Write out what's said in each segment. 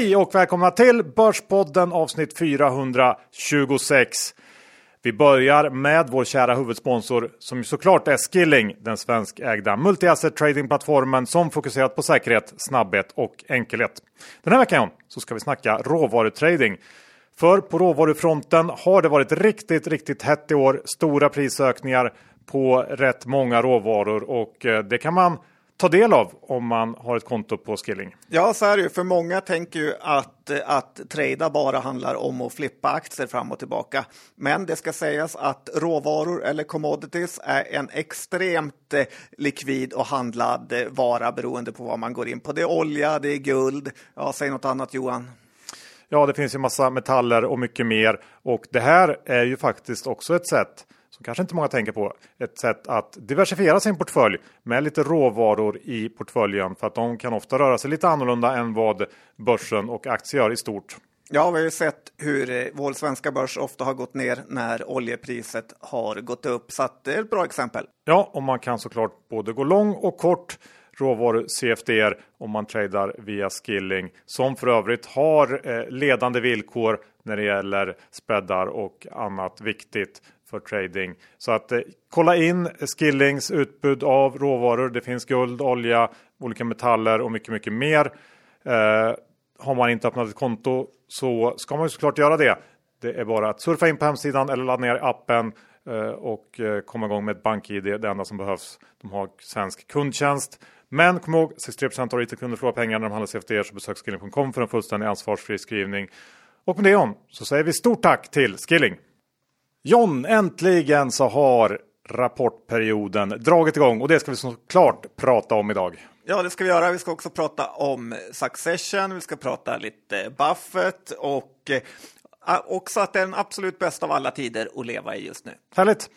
Hej och välkomna till Börspodden avsnitt 426. Vi börjar med vår kära huvudsponsor som såklart är Skilling, den svenskägda multi-asset tradingplattformen som fokuserat på säkerhet, snabbhet och enkelhet. Den här veckan så ska vi snacka råvarutrading. För på råvarufronten har det varit riktigt, riktigt hett i år. Stora prisökningar på rätt många råvaror och eh, det kan man ta del av om man har ett konto på Skilling. Ja, så är det ju. För många tänker ju att, att trada bara handlar om att flippa aktier fram och tillbaka. Men det ska sägas att råvaror eller commodities är en extremt eh, likvid och handlad eh, vara beroende på vad man går in på. Det är olja, det är guld. Ja, säg något annat Johan. Ja, det finns ju massa metaller och mycket mer. Och det här är ju faktiskt också ett sätt som kanske inte många tänker på, ett sätt att diversifiera sin portfölj med lite råvaror i portföljen för att de kan ofta röra sig lite annorlunda än vad börsen och aktier gör i stort. Ja, vi har ju sett hur eh, vår svenska börs ofta har gått ner när oljepriset har gått upp, så det är ett bra exempel. Ja, och man kan såklart både gå lång och kort råvaror CFDR om man tradar via Skilling som för övrigt har eh, ledande villkor när det gäller spreadar och annat viktigt för trading. Så att eh, kolla in Skillings utbud av råvaror. Det finns guld, olja, olika metaller och mycket, mycket mer. Eh, har man inte öppnat ett konto så ska man ju såklart göra det. Det är bara att surfa in på hemsidan eller ladda ner appen eh, och eh, komma igång med ett bank-id. Det enda som behövs. De har svensk kundtjänst. Men kom ihåg, 63% av kunder förlorar pengar när de handlar CFD så besök skilling.com för en fullständig ansvarsfri skrivning. Och med det om så säger vi stort tack till Skilling! John, äntligen så har rapportperioden dragit igång och det ska vi såklart prata om idag. Ja, det ska vi göra. Vi ska också prata om Succession, vi ska prata lite Buffett och eh, också att det är den absolut bästa av alla tider att leva i just nu. Härligt!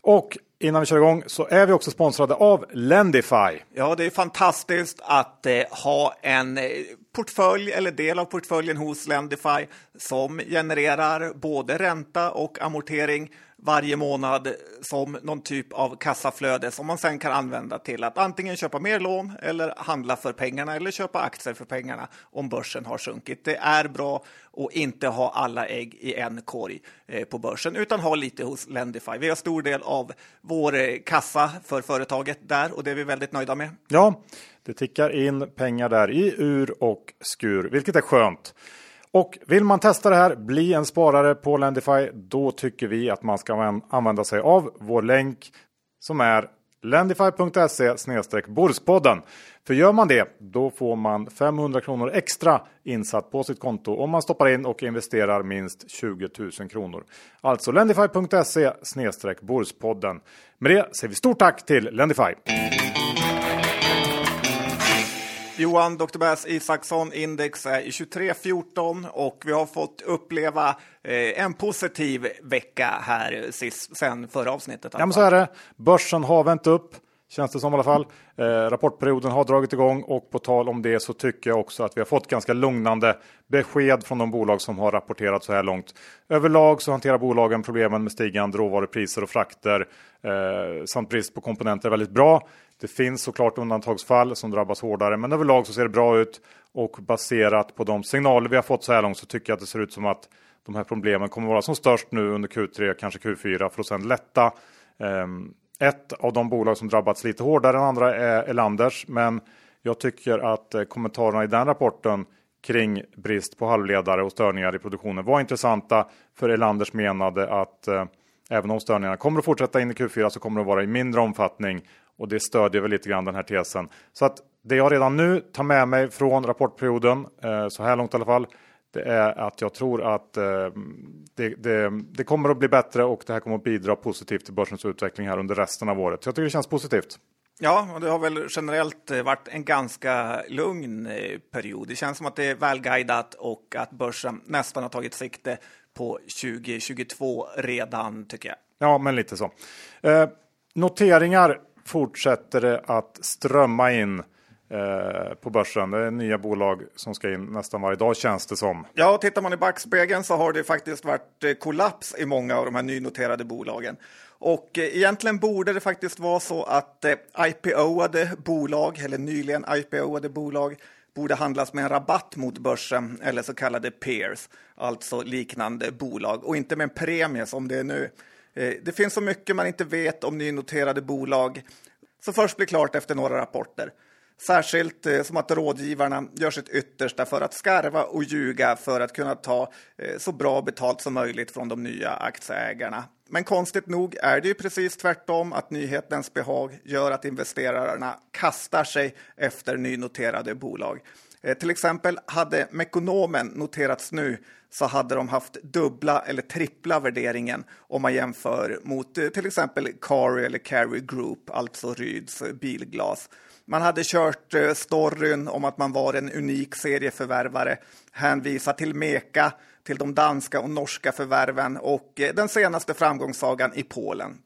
Och innan vi kör igång så är vi också sponsrade av Lendify. Ja, det är fantastiskt att eh, ha en eh, portfölj eller del av portföljen hos Lendify som genererar både ränta och amortering varje månad som någon typ av kassaflöde som man sen kan använda till att antingen köpa mer lån eller handla för pengarna eller köpa aktier för pengarna om börsen har sjunkit. Det är bra att inte ha alla ägg i en korg eh, på börsen utan ha lite hos Lendify. Vi har stor del av vår eh, kassa för företaget där och det är vi väldigt nöjda med. Ja, det tickar in pengar där i ur och skur, vilket är skönt. Och vill man testa det här, bli en sparare på Lendify, då tycker vi att man ska använda sig av vår länk som är lendify.se Borspodden. För gör man det, då får man 500 kronor extra insatt på sitt konto om man stoppar in och investerar minst 20 000 kronor. Alltså lendify.se Borspodden. Med det säger vi stort tack till Lendify. Johan, Dr. Bass Isaksson, index är i 23.14 och vi har fått uppleva eh, en positiv vecka här sist, sen förra avsnittet. Ja, men så är det. Börsen har vänt upp. Känns det som i alla fall. Eh, rapportperioden har dragit igång och på tal om det så tycker jag också att vi har fått ganska lugnande besked från de bolag som har rapporterat så här långt. Överlag så hanterar bolagen problemen med stigande råvarupriser och frakter eh, samt brist på komponenter väldigt bra. Det finns såklart undantagsfall som drabbas hårdare, men överlag så ser det bra ut och baserat på de signaler vi har fått så här långt så tycker jag att det ser ut som att de här problemen kommer vara som störst nu under Q3, kanske Q4 för att sedan lätta. Um, ett av de bolag som drabbats lite hårdare än andra är Elanders, men jag tycker att eh, kommentarerna i den rapporten kring brist på halvledare och störningar i produktionen var intressanta. För Elanders menade att eh, även om störningarna kommer att fortsätta in i Q4 så kommer det att vara i mindre omfattning och det stödjer väl lite grann den här tesen. Så att det jag redan nu tar med mig från rapportperioden, eh, så här långt i alla fall, det är att jag tror att eh, det, det, det, kommer att bli bättre och det här kommer att bidra positivt till börsens utveckling här under resten av året. Så jag tycker det känns positivt. Ja, och det har väl generellt eh, varit en ganska lugn eh, period. Det känns som att det är välguidat och att börsen nästan har tagit sikte på 2022 redan, tycker jag. Ja, men lite så. Eh, noteringar fortsätter det att strömma in Eh, på börsen. Det är nya bolag som ska in nästan varje dag känns det som. Ja, tittar man i backspegeln så har det faktiskt varit eh, kollaps i många av de här nynoterade bolagen. Och eh, egentligen borde det faktiskt vara så att IPO-ade bolag, eller nyligen IPO-ade bolag, borde handlas med en rabatt mot börsen eller så kallade peers, alltså liknande bolag och inte med en premie som det är nu. Det finns så mycket man inte vet om nynoterade bolag. Så först blir klart efter några rapporter. Särskilt eh, som att rådgivarna gör sitt yttersta för att skarva och ljuga för att kunna ta eh, så bra betalt som möjligt från de nya aktieägarna. Men konstigt nog är det ju precis tvärtom att nyhetens behag gör att investerarna kastar sig efter nynoterade bolag. Eh, till exempel hade Mekonomen noterats nu så hade de haft dubbla eller trippla värderingen om man jämför mot eh, till exempel Carry eller Carry Group, alltså Ryds bilglas. Man hade kört eh, storyn om att man var en unik serieförvärvare, hänvisat till Meka, till de danska och norska förvärven och den senaste framgångssagan i Polen.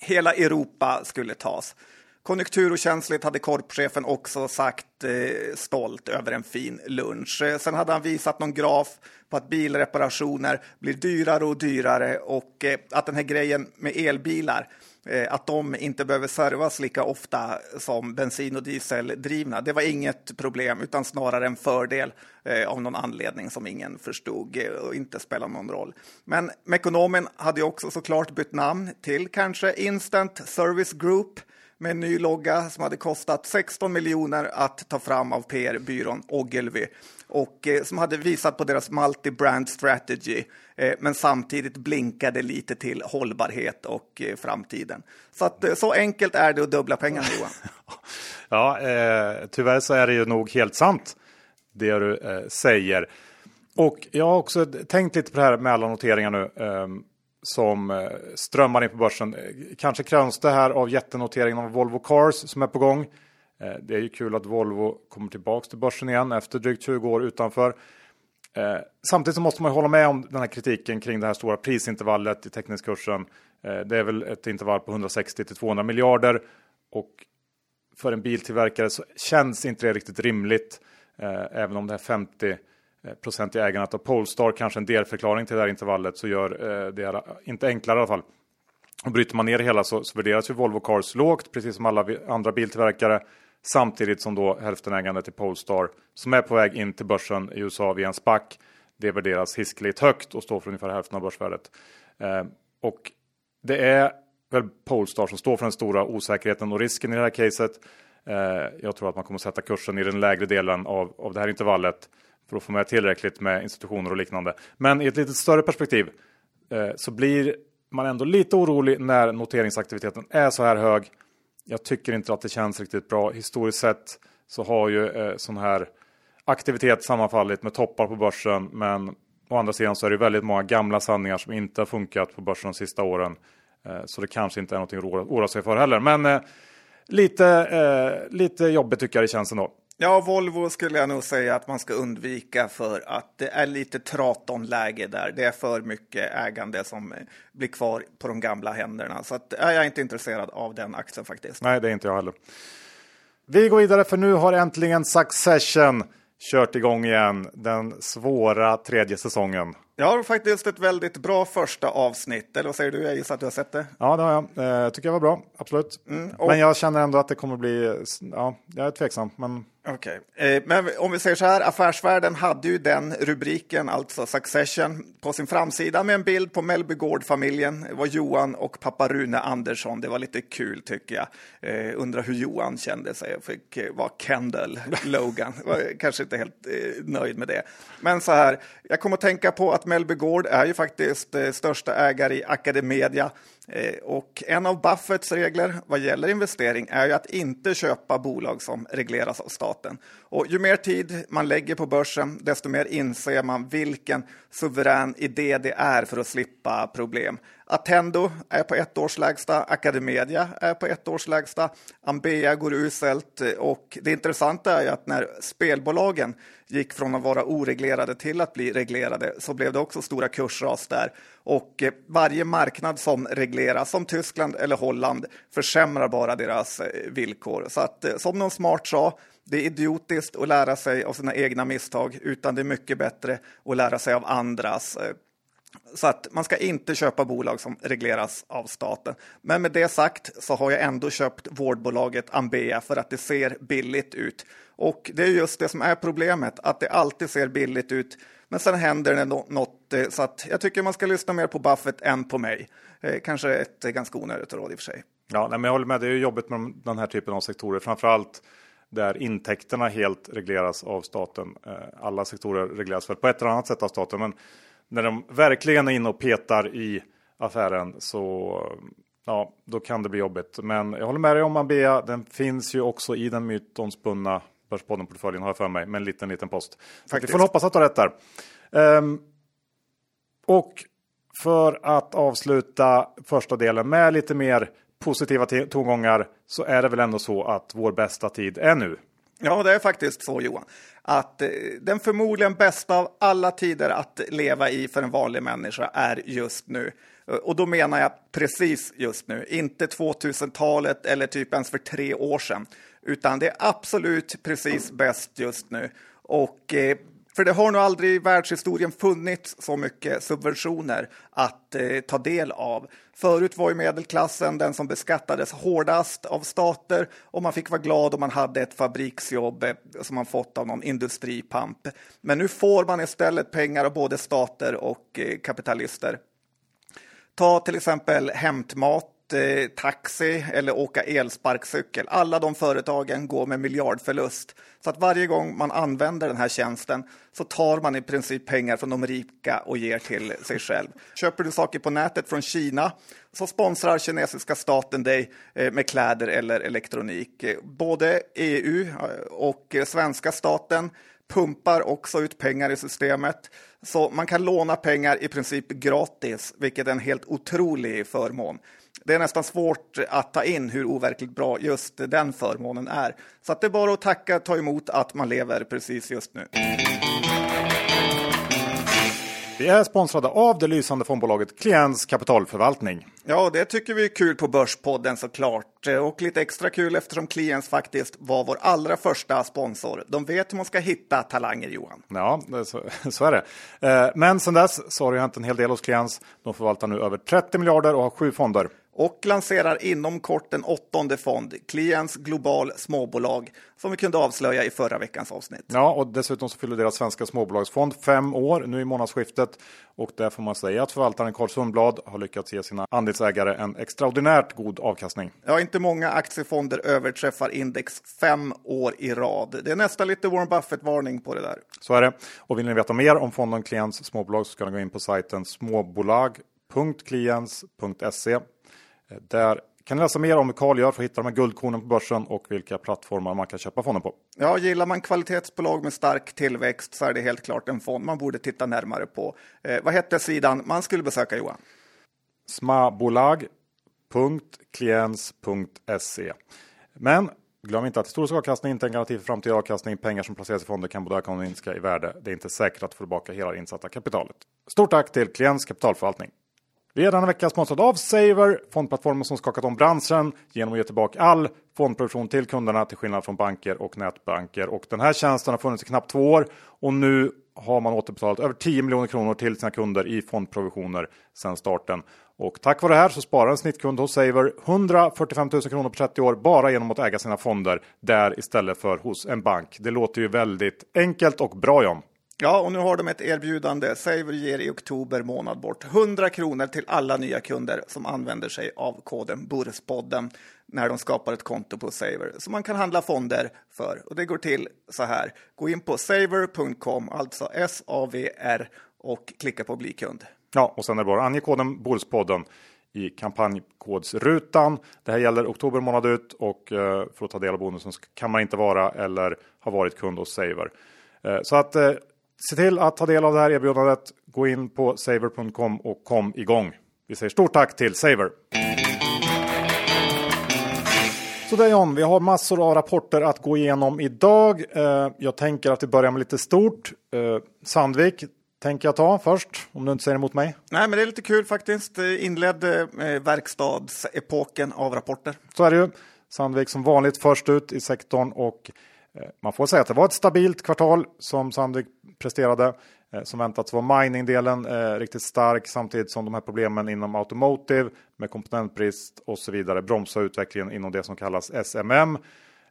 Hela Europa skulle tas. Konjunkturokänsligt hade korpchefen också sagt eh, stolt över en fin lunch. Eh, sen hade han visat någon graf på att bilreparationer blir dyrare och dyrare och eh, att den här grejen med elbilar Eh, att de inte behöver servas lika ofta som bensin och dieseldrivna. Det var inget problem, utan snarare en fördel eh, av någon anledning som ingen förstod eh, och inte spelar någon roll. Men Mekonomen hade också såklart bytt namn till kanske Instant Service Group med en ny logga som hade kostat 16 miljoner att ta fram av PR-byrån Ogilvy och eh, som hade visat på deras multi-brand strategy eh, men samtidigt blinkade lite till hållbarhet och eh, framtiden. Så att eh, så enkelt är det att dubbla pengarna Johan. ja, eh, tyvärr så är det ju nog helt sant det du eh, säger. Och jag har också tänkt lite på det här med alla noteringar nu. Ehm, som eh, strömmar in på börsen. Eh, kanske kröns det här av jättenoteringen av Volvo Cars som är på gång. Eh, det är ju kul att Volvo kommer tillbaks till börsen igen efter drygt 20 år utanför. Samtidigt så måste man hålla med om den här kritiken kring det här stora prisintervallet i teckningskursen. Det är väl ett intervall på 160 till 200 miljarder och för en biltillverkare så känns inte det riktigt rimligt. Även om det här 50 Eh, procent i ägandet av Polestar kanske en delförklaring till det här intervallet så gör eh, det eh, inte enklare i alla fall. Och bryter man ner det hela så, så värderas ju Volvo Cars lågt, precis som alla andra biltillverkare. Samtidigt som då hälftenägandet i Polestar, som är på väg in till börsen i USA via en SPAC, det värderas hiskeligt högt och står för ungefär hälften av börsvärdet. Eh, och det är väl Polestar som står för den stora osäkerheten och risken i det här caset. Eh, jag tror att man kommer sätta kursen i den lägre delen av, av det här intervallet för att få med tillräckligt med institutioner och liknande. Men i ett lite större perspektiv eh, så blir man ändå lite orolig när noteringsaktiviteten är så här hög. Jag tycker inte att det känns riktigt bra. Historiskt sett så har ju eh, sån här aktivitet sammanfallit med toppar på börsen. Men å andra sidan så är det väldigt många gamla sanningar som inte har funkat på börsen de sista åren. Eh, så det kanske inte är någonting att oroa sig för heller. Men eh, lite, eh, lite jobbigt tycker jag det känns ändå. Ja, Volvo skulle jag nog säga att man ska undvika för att det är lite tratonläge där. Det är för mycket ägande som blir kvar på de gamla händerna. Så att, jag är inte intresserad av den aktien faktiskt. Nej, det är inte jag heller. Vi går vidare för nu har äntligen Succession kört igång igen. Den svåra tredje säsongen. Jag har faktiskt ett väldigt bra första avsnitt. Eller vad säger du? Jag gissar att du har sett det. Ja, det har jag. Eh, tycker jag var bra, absolut. Mm, och... Men jag känner ändå att det kommer bli, ja, jag är tveksam. Men Okej, okay. eh, men om vi säger så här, Affärsvärlden hade ju den rubriken, alltså Succession, på sin framsida med en bild på Mellby Gård-familjen. Det var Johan och pappa Rune Andersson. Det var lite kul tycker jag. Eh, undrar hur Johan kände sig fick eh, vara Kendall Logan. Var kanske inte helt nöjd med det. Men så här, jag kommer att tänka på att Mellby är ju faktiskt största ägare i Academedia Eh, och en av Buffetts regler vad gäller investering är ju att inte köpa bolag som regleras av staten. Och ju mer tid man lägger på börsen, desto mer inser man vilken suverän idé det är för att slippa problem. Attendo är på ett års lägsta, Academedia är på ett års lägsta, Ambea går uselt och det intressanta är ju att när spelbolagen gick från att vara oreglerade till att bli reglerade så blev det också stora kursras där. Och eh, varje marknad som regleras, som Tyskland eller Holland, försämrar bara deras eh, villkor. Så att eh, som någon smart sa, det är idiotiskt att lära sig av sina egna misstag, utan det är mycket bättre att lära sig av andras. Så att man ska inte köpa bolag som regleras av staten. Men med det sagt så har jag ändå köpt vårdbolaget Ambea för att det ser billigt ut. Och det är just det som är problemet, att det alltid ser billigt ut. Men sen händer det något, eh, så att jag tycker man ska lyssna mer på Buffett än på mig. Eh, kanske ett eh, ganska onödigt råd i och för sig. Ja, men jag håller med. Det är jobbigt med den här typen av sektorer, framför allt där intäkterna helt regleras av staten. Eh, alla sektorer regleras väl på ett eller annat sätt av staten, men när de verkligen är inne och petar i affären så ja, då kan det bli jobbigt. Men jag håller med dig om Ambea. Den finns ju också i den mytomspunna Börspodden-portföljen har jag för mig med en liten, liten post. Faktiskt. Vi får hoppas att du har rätt där. Um, och för att avsluta första delen med lite mer positiva tongångar så är det väl ändå så att vår bästa tid är nu. Ja, det är faktiskt så Johan. Att eh, den förmodligen bästa av alla tider att leva i för en vanlig människa är just nu. Eh, och då menar jag precis just nu, inte 2000-talet eller typ ens för tre år sedan. Utan det är absolut precis bäst just nu. Och eh, för det har nog aldrig i världshistorien funnits så mycket subventioner att eh, ta del av. Förut var ju medelklassen den som beskattades hårdast av stater och man fick vara glad om man hade ett fabriksjobb eh, som man fått av någon industripamp. Men nu får man istället pengar av både stater och eh, kapitalister. Ta till exempel hämtmat Eh, taxi eller åka elsparkcykel. Alla de företagen går med miljardförlust. Så att varje gång man använder den här tjänsten så tar man i princip pengar från de rika och ger till sig själv. Köper du saker på nätet från Kina så sponsrar kinesiska staten dig eh, med kläder eller elektronik. Både EU eh, och svenska staten pumpar också ut pengar i systemet. Så man kan låna pengar i princip gratis, vilket är en helt otrolig förmån det är nästan svårt att ta in hur overkligt bra just den förmånen är. Så att det är bara att tacka ta emot att man lever precis just nu. Vi är sponsrade av det lysande fondbolaget Klients kapitalförvaltning. Ja, det tycker vi är kul på Börspodden såklart. Och lite extra kul eftersom Klients faktiskt var vår allra första sponsor. De vet hur man ska hitta talanger, Johan. Ja, så, så är det. Eh, men sedan dess så har det hänt en hel del hos Klients. De förvaltar nu över 30 miljarder och har sju fonder och lanserar inom kort en åttonde fond, Klients Global Småbolag, som vi kunde avslöja i förra veckans avsnitt. Ja, och dessutom så fyller deras svenska småbolagsfond fem år nu i månadsskiftet. Och där får man säga att förvaltaren Carl Sundblad har lyckats ge sina andelsägare en extraordinärt god avkastning. Ja, inte många aktiefonder överträffar index fem år i rad. Det är nästan lite Warren Buffett-varning på det där. Så är det. Och vill ni veta mer om fonden Klients småbolag så ska ni gå in på sajten småbolag.klients.se Eh, där kan ni läsa mer om hur Carl gör för att hitta de här guldkornen på börsen och vilka plattformar man kan köpa fonden på. Ja, gillar man kvalitetsbolag med stark tillväxt så är det helt klart en fond man borde titta närmare på. Eh, vad hette sidan man skulle besöka Johan? smabolag.kliens.se Men glöm inte att historisk avkastning inte är en garanti för framtida avkastning. Pengar som placeras i fonder kan både öka och minska i värde. Det är inte säkert att få tillbaka hela det insatta kapitalet. Stort tack till Kliens kapitalförvaltning. Vi är denna vecka sponsrade av Saver, fondplattformen som skakat om branschen genom att ge tillbaka all fondproduktion till kunderna till skillnad från banker och nätbanker. Och den här tjänsten har funnits i knappt två år och nu har man återbetalat över 10 miljoner kronor till sina kunder i fondprovisioner sedan starten. Och tack vare det här så sparar en snittkund hos Saver 145 000 kronor på 30 år bara genom att äga sina fonder där istället för hos en bank. Det låter ju väldigt enkelt och bra John. Ja, och nu har de ett erbjudande. Saver ger i oktober månad bort 100 kronor till alla nya kunder som använder sig av koden Burspodden när de skapar ett konto på Saver som man kan handla fonder för. Och det går till så här. Gå in på saver.com, alltså S-A-V-R och klicka på bli kund. Ja, och sen är det bara att ange koden Burspodden i kampanjkodsrutan. Det här gäller oktober månad ut och eh, för att ta del av bonusen kan man inte vara eller ha varit kund hos Saver. Eh, så att eh, Se till att ta del av det här erbjudandet. Gå in på saver.com och kom igång. Vi säger stort tack till Saver. Så där John, vi har massor av rapporter att gå igenom idag. Eh, jag tänker att vi börjar med lite stort. Eh, Sandvik tänker jag ta först, om du inte säger emot mig. Nej, men det är lite kul faktiskt. Inledde eh, verkstadsepoken av rapporter. Så är det ju. Sandvik som vanligt först ut i sektorn och Eh, man får säga att det var ett stabilt kvartal som Sandvik presterade. Eh, som väntat så var mining-delen eh, riktigt stark samtidigt som de här problemen inom automotive med komponentbrist och så vidare bromsar utvecklingen inom det som kallas SMM.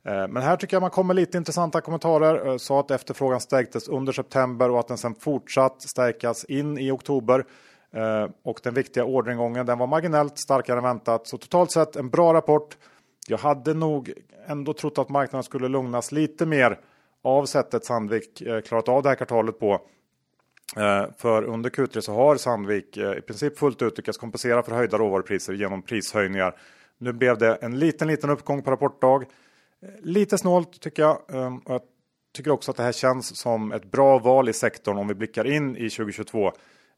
Eh, men här tycker jag man kommer lite intressanta kommentarer. Eh, sa att efterfrågan stärktes under september och att den sen fortsatt stärkas in i oktober. Eh, och den viktiga orderingången den var marginellt starkare än väntat. Så totalt sett en bra rapport. Jag hade nog ändå trott att marknaden skulle lugnas lite mer av sättet Sandvik eh, klarat av det här kvartalet på. Eh, för under Q3 så har Sandvik eh, i princip fullt ut lyckats kompensera för höjda råvarupriser genom prishöjningar. Nu blev det en liten, liten uppgång på rapportdag. Lite snålt tycker jag. Ehm, jag tycker också att det här känns som ett bra val i sektorn om vi blickar in i 2022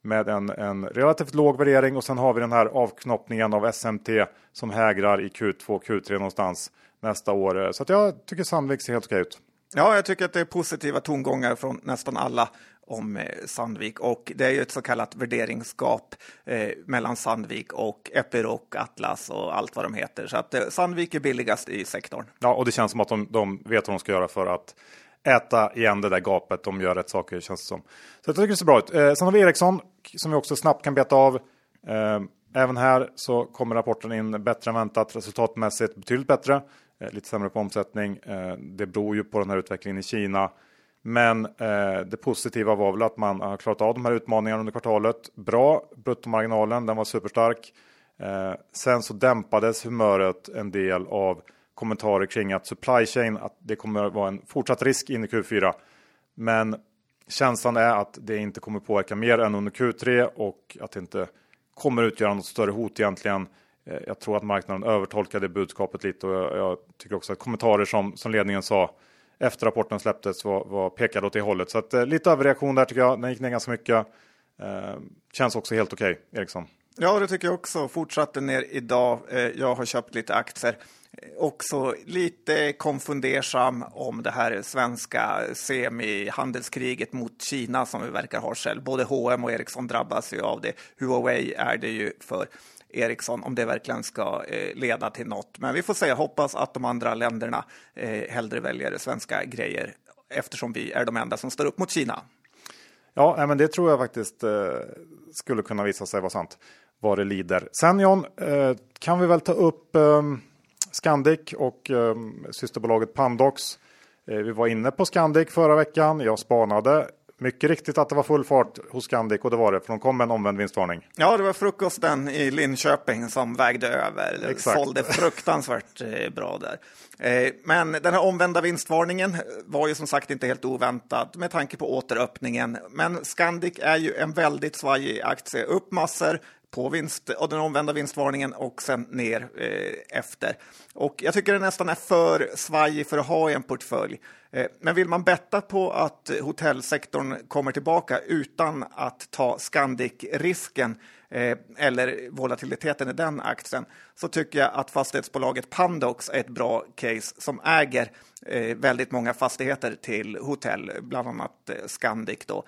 med en, en relativt låg värdering och sen har vi den här avknoppningen av SMT som hägrar i Q2, Q3 någonstans nästa år. Så jag tycker Sandvik ser helt okej ut. Ja, jag tycker att det är positiva tongångar från nästan alla om eh, Sandvik och det är ju ett så kallat värderingsgap eh, mellan Sandvik och Epiroc, Atlas och allt vad de heter. Så att eh, Sandvik är billigast i sektorn. Ja, och det känns som att de, de vet vad de ska göra för att äta igen det där gapet. De gör rätt saker känns det som. Så jag tycker det ser bra ut. Eh, sen har vi Ericsson som vi också snabbt kan beta av. Eh, även här så kommer rapporten in bättre än väntat. Resultatmässigt betydligt bättre. Eh, lite sämre på omsättning. Eh, det beror ju på den här utvecklingen i Kina. Men eh, det positiva var väl att man har klarat av de här utmaningarna under kvartalet. Bra, bruttomarginalen, den var superstark. Eh, sen så dämpades humöret en del av kommentarer kring att supply chain, att det kommer att vara en fortsatt risk in i Q4. Men känslan är att det inte kommer påverka mer än under Q3 och att det inte kommer utgöra något större hot egentligen. Eh, jag tror att marknaden övertolkade budskapet lite och jag, jag tycker också att kommentarer som, som ledningen sa efter rapporten släpptes var, var pekade åt det hållet. Så att, eh, lite överreaktion där tycker jag. Den gick ner ganska mycket. Eh, känns också helt okej, okay, Ericsson. Ja, det tycker jag också. Fortsatte ner idag. Eh, jag har köpt lite aktier. Eh, också lite konfundersam om det här svenska semihandelskriget mot Kina som vi verkar ha själv. Både H&M och Ericsson drabbas ju av det. Huawei är det ju för Ericsson om det verkligen ska eh, leda till något. Men vi får se, hoppas att de andra länderna hellre väljer svenska grejer eftersom vi är de enda som står upp mot Kina. Ja, men det tror jag faktiskt skulle kunna visa sig vara sant vad det lider. Sen John, eh, kan vi väl ta upp eh, Scandic och eh, systerbolaget Pandox. Eh, vi var inne på Scandic förra veckan. Jag spanade mycket riktigt att det var full fart hos Scandic och det var det, för de kom med en omvänd vinstvarning. Ja, det var frukosten i Linköping som vägde över. Exakt. sålde fruktansvärt eh, bra där. Men den här omvända vinstvarningen var ju som sagt inte helt oväntad med tanke på återöppningen. Men Scandic är ju en väldigt svajig aktie. Upp massor, på vinst och den omvända vinstvarningen och sen ner eh, efter. Och jag tycker det nästan är för svajig för att ha i en portfölj. Eh, men vill man betta på att hotellsektorn kommer tillbaka utan att ta Scandic-risken eh, eller volatiliteten i den aktien så tycker jag att fastighetsbolaget Pandox är ett bra case som äger eh, väldigt många fastigheter till hotell, bland annat eh, Scandic. Då.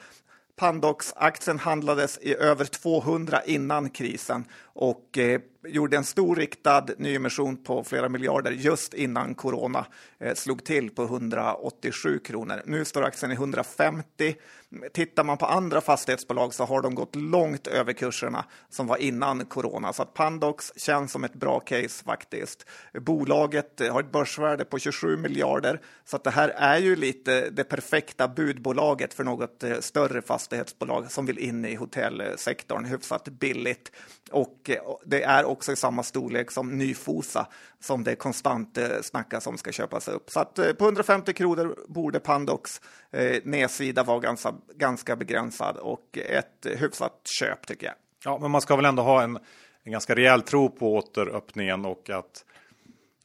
Pandox-aktien handlades i över 200 innan krisen och eh, gjorde en stor riktad nyemission på flera miljarder just innan corona eh, slog till på 187 kronor. Nu står aktien i 150. Tittar man på andra fastighetsbolag så har de gått långt över kurserna som var innan corona, så att Pandox känns som ett bra case faktiskt. Bolaget eh, har ett börsvärde på 27 miljarder, så att det här är ju lite det perfekta budbolaget för något eh, större fastighetsbolag som vill in i hotellsektorn hyfsat billigt. Och det är också i samma storlek som Nyfosa som det konstant eh, snackas om ska köpas upp. Så att eh, på 150 kronor borde Pandox eh, nedsida vara ganska, ganska begränsad och ett hyfsat köp tycker jag. Ja, men man ska väl ändå ha en, en ganska rejäl tro på återöppningen och att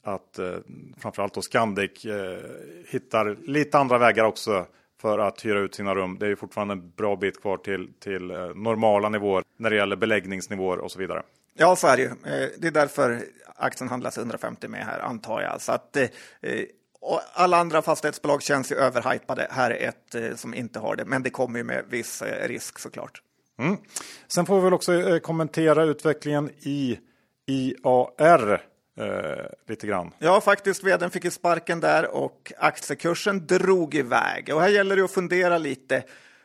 att eh, framförallt då Scandic eh, hittar lite andra vägar också för att hyra ut sina rum. Det är ju fortfarande en bra bit kvar till, till eh, normala nivåer när det gäller beläggningsnivåer och så vidare. Ja, så är det ju. Eh, det är därför aktien handlas 150 med här, antar jag. Så att, eh, alla andra fastighetsbolag känns ju överhypade. Här är ett som inte har det, men det kommer ju med viss risk såklart. Mm. Sen får vi väl också kommentera utvecklingen i IAR eh, lite grann. Ja, faktiskt. Vdn fick ju sparken där och aktiekursen drog iväg. Och här gäller det att fundera lite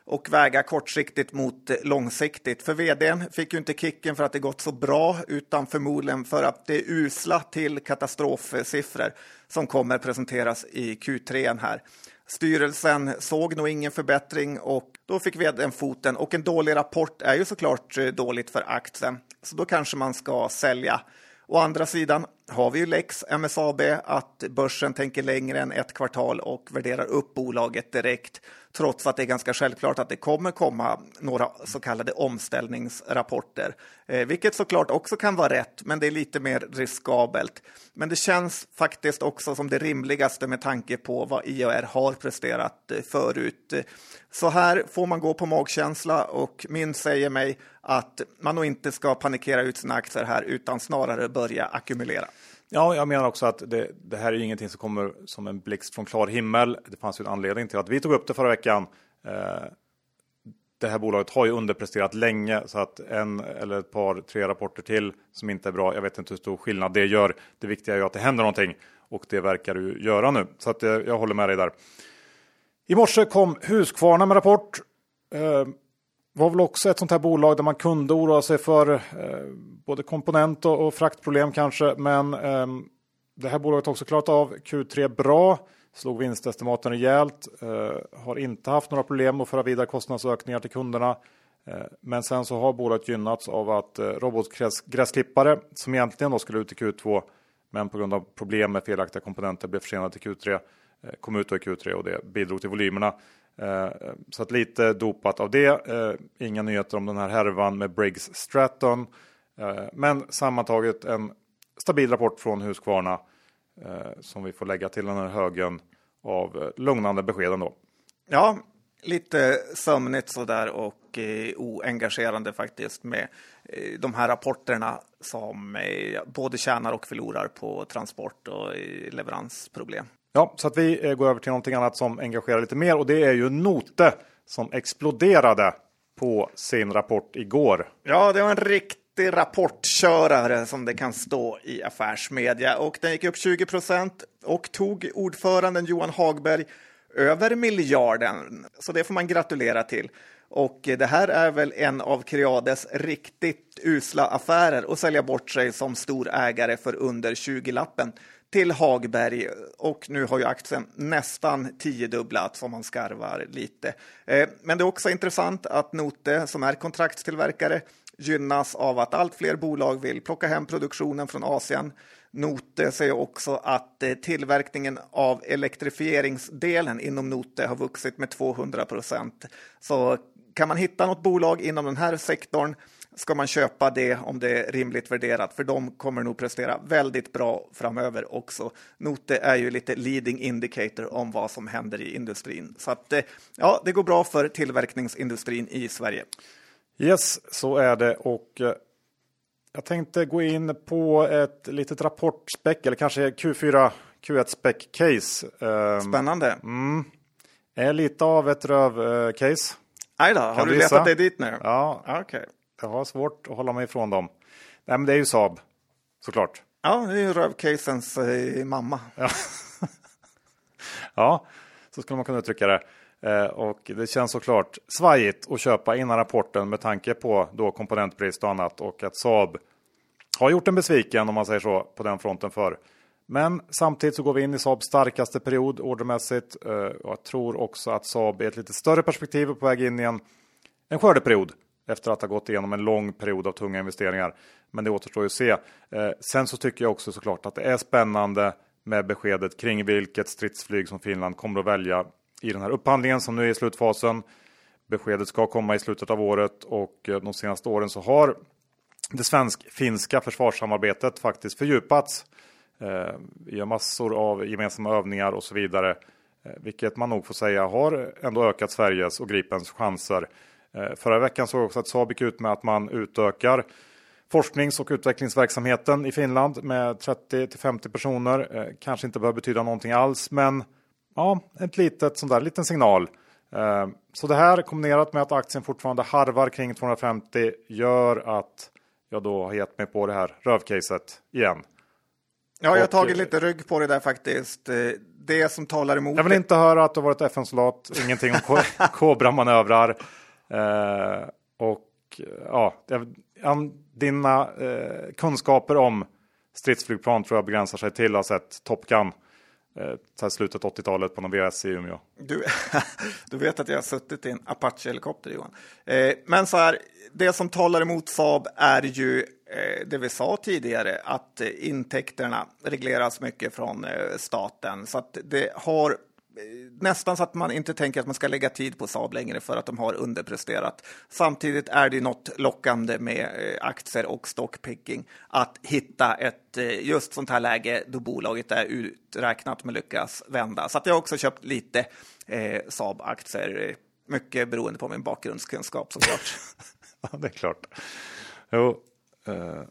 och väga kortsiktigt mot långsiktigt. För vdn fick ju inte kicken för att det gått så bra, utan förmodligen för att det är usla till katastrofsiffror som kommer presenteras i Q3 här. Styrelsen såg nog ingen förbättring och då fick vdn foten och en dålig rapport är ju såklart dåligt för aktien. Så då kanske man ska sälja. Å andra sidan har vi ju lex MSAB att börsen tänker längre än ett kvartal och värderar upp bolaget direkt trots att det är ganska självklart att det kommer komma några så kallade omställningsrapporter, eh, vilket såklart också kan vara rätt, men det är lite mer riskabelt. Men det känns faktiskt också som det rimligaste med tanke på vad IAR har presterat eh, förut. Så här får man gå på magkänsla och min säger mig att man nog inte ska panikera ut sina aktier här utan snarare börja ackumulera. Ja, jag menar också att det, det, här är ingenting som kommer som en blixt från klar himmel. Det fanns ju en anledning till att vi tog upp det förra veckan. Eh, det här bolaget har ju underpresterat länge så att en eller ett par, tre rapporter till som inte är bra. Jag vet inte hur stor skillnad det gör. Det viktiga är ju att det händer någonting och det verkar du göra nu så att jag, jag håller med dig där. I morse kom Husqvarna med rapport. Eh, var väl också ett sånt här bolag där man kunde oroa sig för eh, både komponent och, och, fraktproblem kanske. Men eh, det här bolaget har också klarat av Q3 bra. Slog vinstestimaten rejält. Eh, har inte haft några problem att föra vidare kostnadsökningar till kunderna. Eh, men sen så har bolaget gynnats av att eh, robotgräsklippare som egentligen då skulle ut i Q2 men på grund av problem med felaktiga komponenter blev försenade till Q3 eh, Eh, kom ut i Q3 och det bidrog till volymerna. Eh, så att lite dopat av det. Eh, inga nyheter om den här härvan med Briggs Stratton. Eh, men sammantaget en stabil rapport från Husqvarna eh, som vi får lägga till den här högen av eh, lugnande besked ändå. Ja, lite sömnigt sådär och eh, oengagerande faktiskt med eh, de här rapporterna som eh, både tjänar och förlorar på transport och leveransproblem. Ja, så att vi eh, går över till någonting annat som engagerar lite mer och det är ju Note som exploderade på sin rapport igår. Ja, det var en riktig rapportkörare som det kan stå i affärsmedia och den gick upp 20 procent och tog ordföranden Johan Hagberg över miljarden. Så det får man gratulera till. Och det här är väl en av Creades riktigt usla affärer att sälja bort sig som stor ägare för under 20-lappen till Hagberg och nu har ju aktien nästan tiodubblats om man skarvar lite. Eh, men det är också intressant att Note som är kontraktstillverkare gynnas av att allt fler bolag vill plocka hem produktionen från Asien. Note säger också att eh, tillverkningen av elektrifieringsdelen inom Note har vuxit med 200 procent. Så kan man hitta något bolag inom den här sektorn ska man köpa det om det är rimligt värderat, för de kommer nog prestera väldigt bra framöver också. Note är ju lite leading indicator om vad som händer i industrin. Så att, eh, ja, det går bra för tillverkningsindustrin i Sverige. Yes, så är det och eh, jag tänkte gå in på ett litet rapportspeck eller kanske Q4 Q1 spec case. Ehm, Spännande. Mm, är lite av ett röv-case. Aj då, har du letat dig dit nu? Ja, okay. Jag har svårt att hålla mig ifrån dem. Nej, men det är ju Saab, såklart. Ja, det är ju rövcasens eh, mamma. Ja. ja, så skulle man kunna uttrycka det. Eh, och det känns såklart svajigt att köpa innan rapporten med tanke på då komponentbrist och annat och att Saab har gjort en besviken om man säger så på den fronten för. Men samtidigt så går vi in i Saabs starkaste period ordermässigt. Eh, jag tror också att Saab är ett lite större perspektiv på väg in i en, en skördeperiod efter att ha gått igenom en lång period av tunga investeringar. Men det återstår ju att se. Eh, sen så tycker jag också såklart att det är spännande med beskedet kring vilket stridsflyg som Finland kommer att välja i den här upphandlingen som nu är i slutfasen. Beskedet ska komma i slutet av året och eh, de senaste åren så har det svensk-finska försvarssamarbetet faktiskt fördjupats. Eh, vi gör massor av gemensamma övningar och så vidare. Eh, vilket man nog får säga har ändå ökat Sveriges och Gripens chanser. Eh, förra veckan såg jag också att Saab gick ut med att man utökar forsknings och utvecklingsverksamheten i Finland med 30 till 50 personer. Eh, kanske inte behöver betyda någonting alls, men ja, ett litet sån där liten signal. Eh, så det här kombinerat med att aktien fortfarande harvar kring 250 gör att jag då har gett mig på det här rövcaset igen. Ja, jag har tagit lite rygg på det där faktiskt. det som talar emot... Jag vill inte höra att du varit FN-soldat, ingenting om Kobra-manövrar. Eh, och ja, dina eh, kunskaper om stridsflygplan tror jag begränsar sig till att ha sett Top Gun eh, slutet 80-talet på någon VS i Umeå. Du, du vet att jag har suttit i en Apache-helikopter Johan. Eh, men så här, det som talar emot Saab är ju eh, det vi sa tidigare, att eh, intäkterna regleras mycket från eh, staten. Så att det har nästan så att man inte tänker att man ska lägga tid på Saab längre för att de har underpresterat. Samtidigt är det något lockande med eh, aktier och stockpicking att hitta ett eh, just sånt här läge då bolaget är uträknat men lyckas vända. Så att jag har också köpt lite eh, Saab-aktier, eh, mycket beroende på min bakgrundskunskap såklart. ja, det är klart. Jo, eh,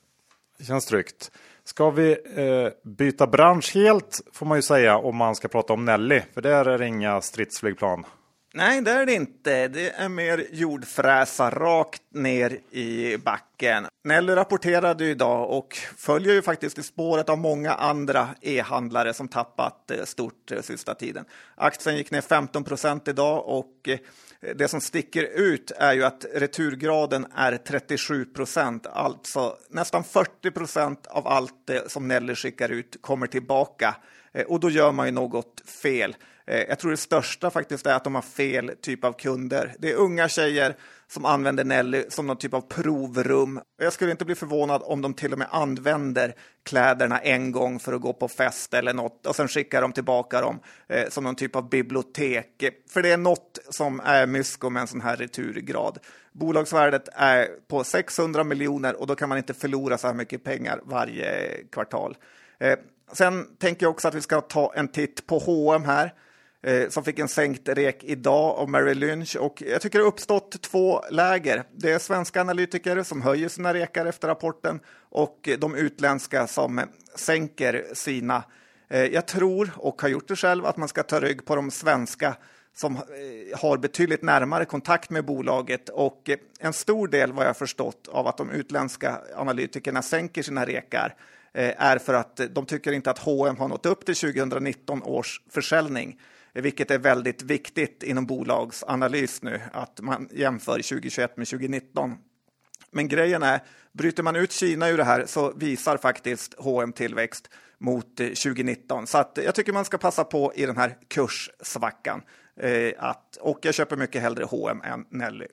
det känns tryggt. Ska vi eh, byta bransch helt får man ju säga om man ska prata om Nelly, för där är det inga stridsflygplan. Nej, det är det inte. Det är mer jordfräsa rakt ner i backen. Nelly rapporterade idag och följer ju faktiskt i spåret av många andra e-handlare som tappat eh, stort eh, sista tiden. Aktien gick ner 15 procent idag och eh, det som sticker ut är ju att returgraden är 37 procent, alltså nästan 40 procent av allt det som Nelly skickar ut kommer tillbaka. Eh, och då gör man ju något fel. Eh, jag tror det största faktiskt är att de har fel typ av kunder. Det är unga tjejer som använder Nelly som någon typ av provrum. Jag skulle inte bli förvånad om de till och med använder kläderna en gång för att gå på fest eller något och sen skickar de tillbaka dem eh, som någon typ av bibliotek. För det är något som är mysko med en sån här returgrad. Bolagsvärdet är på 600 miljoner och då kan man inte förlora så här mycket pengar varje kvartal. Eh, sen tänker jag också att vi ska ta en titt på H&M här eh, som fick en sänkt rek idag av Mary Lynch. Och jag tycker det har uppstått två läger. Det är svenska analytiker som höjer sina rekar efter rapporten och de utländska som sänker sina. Eh, jag tror, och har gjort det själv, att man ska ta rygg på de svenska som eh, har betydligt närmare kontakt med bolaget och eh, en stor del, vad jag förstått, av att de utländska analytikerna sänker sina rekar eh, är för att de tycker inte att H&M har nått upp till 2019 års försäljning vilket är väldigt viktigt inom bolagsanalys nu, att man jämför 2021 med 2019. Men grejen är, bryter man ut Kina ur det här så visar faktiskt H&M tillväxt mot 2019. Så att jag tycker man ska passa på i den här kurssvackan. Eh, att, och jag köper mycket hellre H&M än Nelly.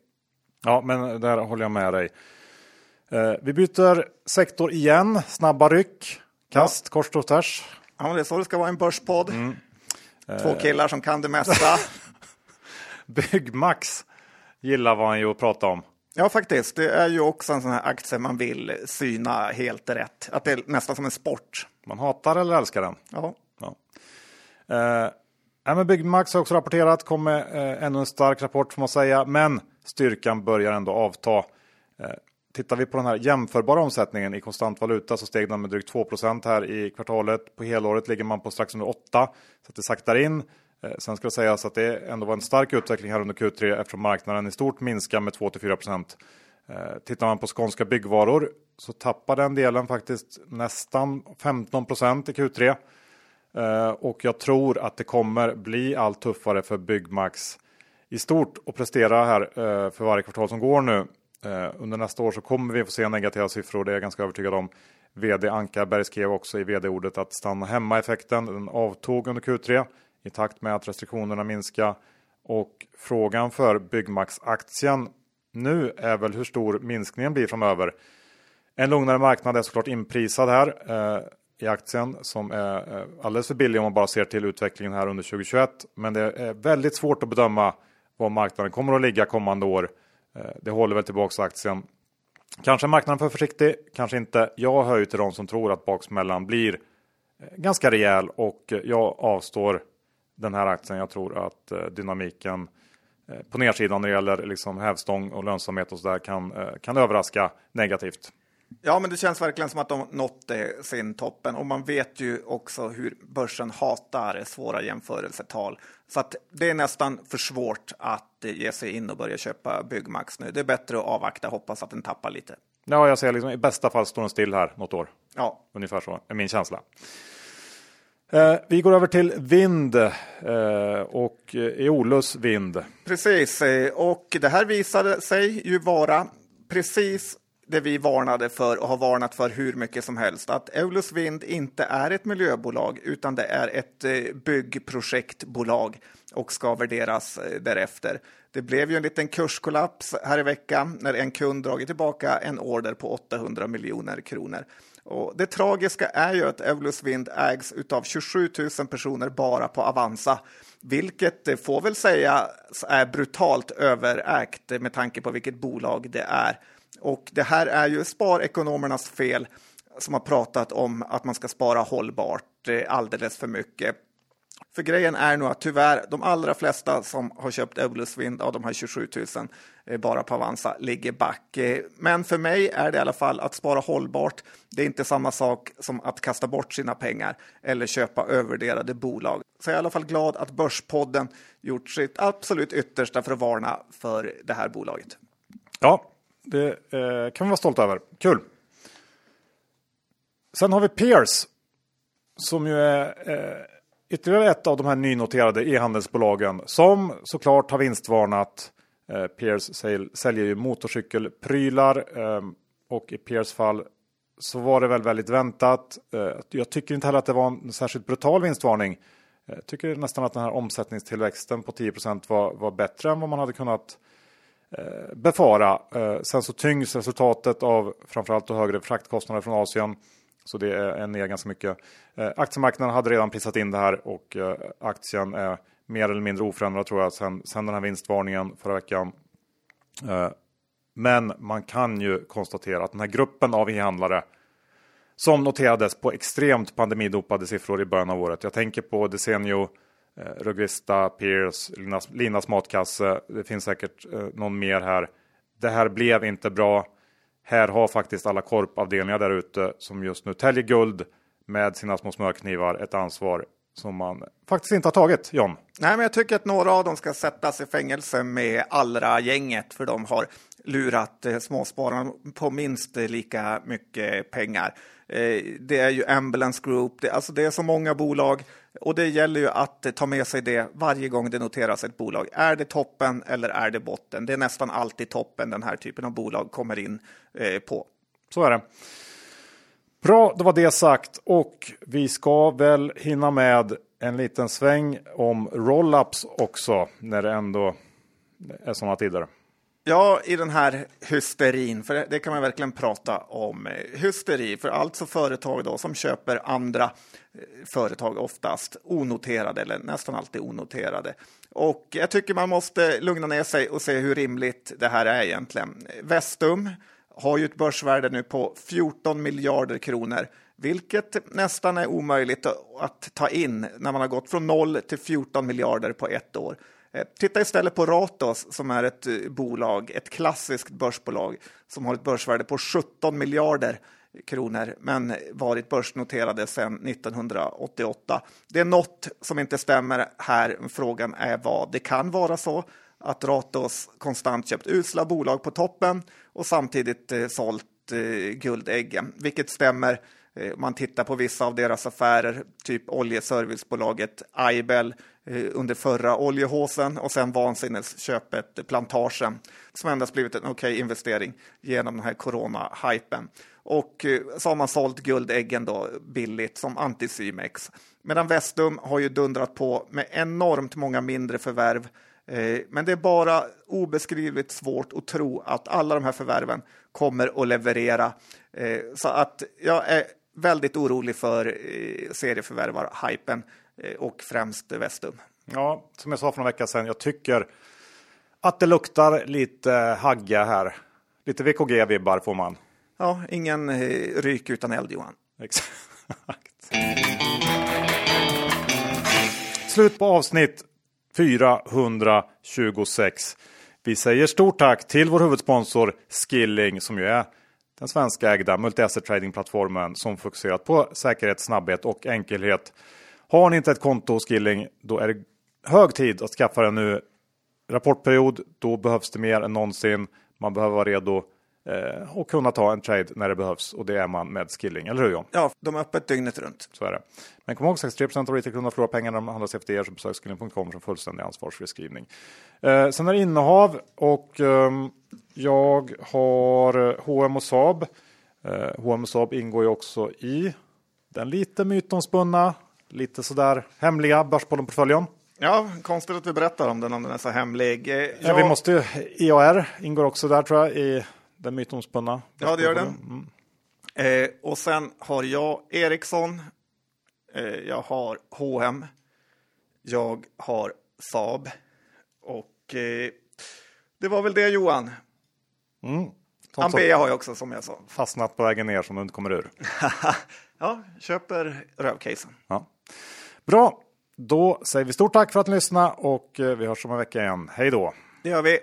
Ja, men där håller jag med dig. Eh, vi byter sektor igen, snabba ryck, kast, ja. kors och tvärs. Ja, det är så det ska vara en börspodd. Mm. Två eh. killar som kan det mesta. Byggmax gillar vad han ju att prata om. Ja, faktiskt. Det är ju också en sån här aktie man vill syna helt rätt. Att det är nästan som en sport. Man hatar eller älskar den. Ja. ja. Eh, men Byggmax har också rapporterat, kom med eh, ännu en stark rapport får man säga. Men styrkan börjar ändå avta. Eh, Tittar vi på den här jämförbara omsättningen i konstant valuta så steg den med drygt 2% här i kvartalet. På helåret ligger man på strax under 8 så att det saktar in. Eh, sen ska det sägas att det ändå var en stark utveckling här under Q3 eftersom marknaden i stort minskar med 2-4 eh, Tittar man på skånska byggvaror så tappar den delen faktiskt nästan 15% i Q3. Eh, och jag tror att det kommer bli allt tuffare för Byggmax i stort att prestera här för varje kvartal som går nu. Eh, under nästa år så kommer vi få se negativa siffror, det är jag ganska övertygad om. VD Ankarberg skrev också i vd-ordet att stanna hemma-effekten den avtog under Q3 i takt med att restriktionerna minskar. Och frågan för Byggmax-aktien nu är väl hur stor minskningen blir framöver. En lugnare marknad är såklart inprisad här eh, i aktien som är eh, alldeles för billig om man bara ser till utvecklingen här under 2021. Men det är väldigt svårt att bedöma var marknaden kommer att ligga kommande år. Eh, det håller väl tillbaka aktien. Kanske marknaden för försiktig, kanske inte. Jag hör ju till de som tror att baksmällan blir eh, ganska rejäl och eh, jag avstår den här aktien. Jag tror att dynamiken på nedsidan när det gäller liksom hävstång och lönsamhet och så där kan, kan överraska negativt. Ja, men det känns verkligen som att de nått sin toppen och man vet ju också hur börsen hatar svåra jämförelsetal. Så att det är nästan för svårt att ge sig in och börja köpa Byggmax nu. Det är bättre att avvakta, hoppas att den tappar lite. Ja, jag säger liksom i bästa fall står den still här något år. Ja, ungefär så är min känsla. Eh, vi går över till vind eh, och Eolus vind. Precis, eh, och det här visade sig ju vara precis det vi varnade för och har varnat för hur mycket som helst. Att Eolus Vind inte är ett miljöbolag utan det är ett eh, byggprojektbolag och ska värderas eh, därefter. Det blev ju en liten kurskollaps här i veckan när en kund dragit tillbaka en order på 800 miljoner kronor. Och det tragiska är ju att Evolus Wind ägs av 27 000 personer bara på Avanza, vilket får väl säga är brutalt överägt med tanke på vilket bolag det är. Och det här är ju sparekonomernas fel som har pratat om att man ska spara hållbart eh, alldeles för mycket. För grejen är nog att tyvärr, de allra flesta som har köpt Evolus Wind av de här 27 000 eh, bara på Avanza ligger back. Eh, men för mig är det i alla fall att spara hållbart. Det är inte samma sak som att kasta bort sina pengar eller köpa övervärderade bolag. Så jag är i alla fall glad att Börspodden gjort sitt absolut yttersta för att varna för det här bolaget. Ja, det eh, kan vi vara stolta över. Kul! Sen har vi Peers som ju är eh, ytterligare ett av de här nynoterade e-handelsbolagen som såklart har vinstvarnat. Eh, Peers säljer ju motorcykelprylar eh, och i Peers fall så var det väl väldigt väntat. Eh, jag tycker inte heller att det var en särskilt brutal vinstvarning. Jag tycker nästan att den här omsättningstillväxten på 10 var, var bättre än vad man hade kunnat eh, befara. Eh, sen så tyngs resultatet av framförallt högre fraktkostnader från Asien. Så det är ner ganska mycket. Eh, Aktiemarknaden hade redan prisat in det här och eh, aktien är mer eller mindre oförändrad tror jag sen, sen den här vinstvarningen förra veckan. Eh, men man kan ju konstatera att den här gruppen av e-handlare som noterades på extremt pandemidopade siffror i början av året. Jag tänker på Desenio, Rugvista, Peers, Linas, Linas matkasse. Det finns säkert någon mer här. Det här blev inte bra. Här har faktiskt alla korpavdelningar där ute som just nu täljer guld med sina små smörknivar ett ansvar som man faktiskt inte har tagit, John. Nej, men jag tycker att några av dem ska sättas i fängelse med allra gänget för de har lurat eh, småspararna på minst lika mycket pengar. Eh, det är ju Ambulance Group, det, alltså det är så många bolag och det gäller ju att ta med sig det varje gång det noteras ett bolag. Är det toppen eller är det botten? Det är nästan alltid toppen den här typen av bolag kommer in eh, på. Så är det. Bra, då var det sagt och vi ska väl hinna med en liten sväng om rollups också när det ändå är sådana tider. Ja, i den här hysterin, för det kan man verkligen prata om. Hysteri för alltså företag då som köper andra eh, företag, oftast onoterade eller nästan alltid onoterade. Och jag tycker man måste lugna ner sig och se hur rimligt det här är egentligen. Vestum har ju ett börsvärde nu på 14 miljarder kronor, vilket nästan är omöjligt att ta in när man har gått från 0 till 14 miljarder på ett år. Eh, titta istället på Ratos som är ett eh, bolag, ett klassiskt börsbolag som har ett börsvärde på 17 miljarder kronor men varit börsnoterade sedan 1988. Det är något som inte stämmer här. Frågan är vad. Det kan vara så att Ratos konstant köpt usla bolag på toppen och samtidigt eh, sålt guldäggen, vilket stämmer. Man tittar på vissa av deras affärer, typ oljeservicebolaget Aibel Eh, under förra oljehåsen och sen vansinnesköpet Plantagen som endast blivit en okej okay investering genom den här corona-hypen. Och eh, så har man sålt guldäggen då billigt som Anticimex. Medan Vestum har ju dundrat på med enormt många mindre förvärv eh, men det är bara obeskrivligt svårt att tro att alla de här förvärven kommer att leverera. Så att jag är väldigt orolig för serieförvärvar-hypen och främst Vestum. Ja, som jag sa för några veckor sedan, jag tycker att det luktar lite hagga här. Lite VKG-vibbar får man. Ja, ingen ryk utan eld, Johan. Exakt. Slut på avsnitt 426. Vi säger stort tack till vår huvudsponsor Skilling som ju är den svenska ägda multi-asset trading-plattformen som fokuserat på säkerhet, snabbhet och enkelhet. Har ni inte ett konto hos Skilling, då är det hög tid att skaffa det nu. Rapportperiod, då behövs det mer än någonsin. Man behöver vara redo eh, och kunna ta en trade när det behövs. Och det är man med Skilling, eller hur John? Ja, de är öppet dygnet runt. Så är det. Men kom ihåg 63 av retailkunderna förlorar pengar när de handlas efter er, så besök skilling.com för fullständig ansvarsfri skrivning. Eh, sen är det innehav och ehm, jag har H&M och Saab. Eh, H&M och Saab ingår ju också i den lite mytomspunna, lite sådär hemliga Börspodden-portföljen. Ja, konstigt att vi berättar om den om den är så hemlig. Eh, Ja, vi måste ju, EAR ingår också där tror jag i den mytomspunna. Ja, det gör den. Mm. Eh, och sen har jag Ericsson. Eh, jag har H&M. Jag har Saab. Och eh, det var väl det Johan. Mm. Ambea har jag också som jag sa. fastnat på vägen ner som du inte kommer ur. ja, köper rövcasen. Ja. Bra, då säger vi stort tack för att ni lyssnade och eh, vi hörs om en vecka igen. Hej då! Det gör vi.